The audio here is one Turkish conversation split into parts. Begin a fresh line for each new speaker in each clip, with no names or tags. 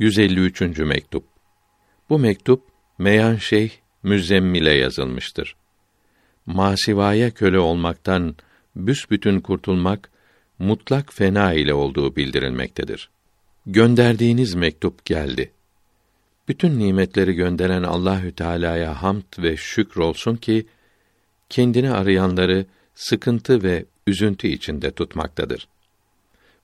153. mektup. Bu mektup Meyan Şeyh Müzzemmil'e yazılmıştır. Masivaya köle olmaktan büsbütün kurtulmak mutlak fena ile olduğu bildirilmektedir. Gönderdiğiniz mektup geldi. Bütün nimetleri gönderen Allahü Teala'ya hamd ve şükür olsun ki kendini arayanları sıkıntı ve üzüntü içinde tutmaktadır.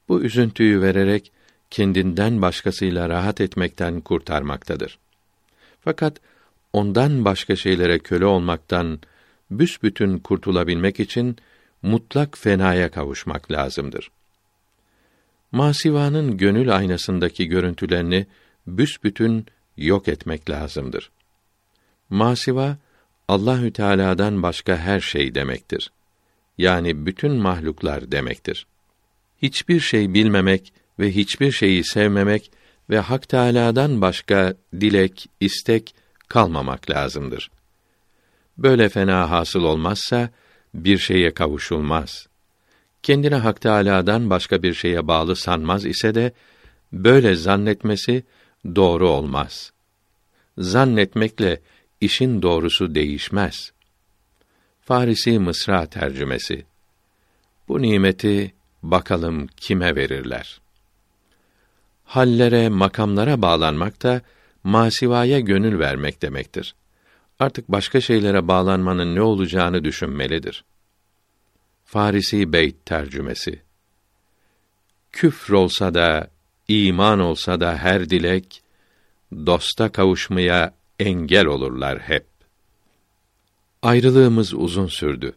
Bu üzüntüyü vererek kendinden başkasıyla rahat etmekten kurtarmaktadır. Fakat ondan başka şeylere köle olmaktan büsbütün kurtulabilmek için mutlak fenaya kavuşmak lazımdır. Masivanın gönül aynasındaki görüntülerini büsbütün yok etmek lazımdır. Masiva Allahü Teala'dan başka her şey demektir. Yani bütün mahluklar demektir. Hiçbir şey bilmemek ve hiçbir şeyi sevmemek ve Hak Teâlâ'dan başka dilek, istek kalmamak lazımdır. Böyle fena hasıl olmazsa bir şeye kavuşulmaz. Kendine Hak Teâlâ'dan başka bir şeye bağlı sanmaz ise de böyle zannetmesi doğru olmaz. Zannetmekle işin doğrusu değişmez. Farisi Mısra tercümesi. Bu nimeti bakalım kime verirler? Hallere, makamlara bağlanmak da masivaya gönül vermek demektir. Artık başka şeylere bağlanmanın ne olacağını düşünmelidir. Farisi Beyt tercümesi Küfr olsa da, iman olsa da her dilek, dosta kavuşmaya engel olurlar hep. Ayrılığımız uzun sürdü.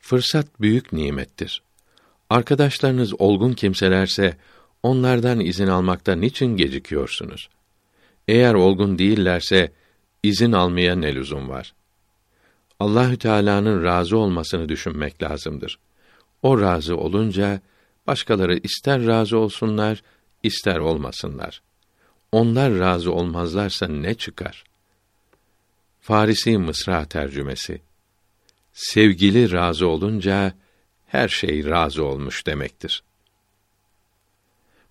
Fırsat büyük nimettir. Arkadaşlarınız olgun kimselerse, onlardan izin almakta niçin gecikiyorsunuz? Eğer olgun değillerse izin almaya ne lüzum var? Allahü Teala'nın razı olmasını düşünmek lazımdır. O razı olunca başkaları ister razı olsunlar, ister olmasınlar. Onlar razı olmazlarsa ne çıkar? Farisi Mısra tercümesi. Sevgili razı olunca her şey razı olmuş demektir.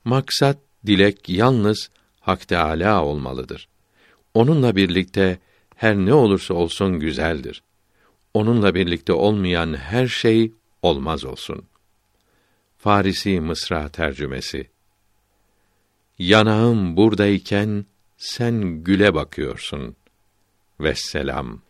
Maksat, dilek yalnız Hak Teâlâ olmalıdır. Onunla birlikte her ne olursa olsun güzeldir. Onunla birlikte olmayan her şey olmaz olsun. Farisi Mısra tercümesi Yanağım buradayken sen güle bakıyorsun. Vesselam.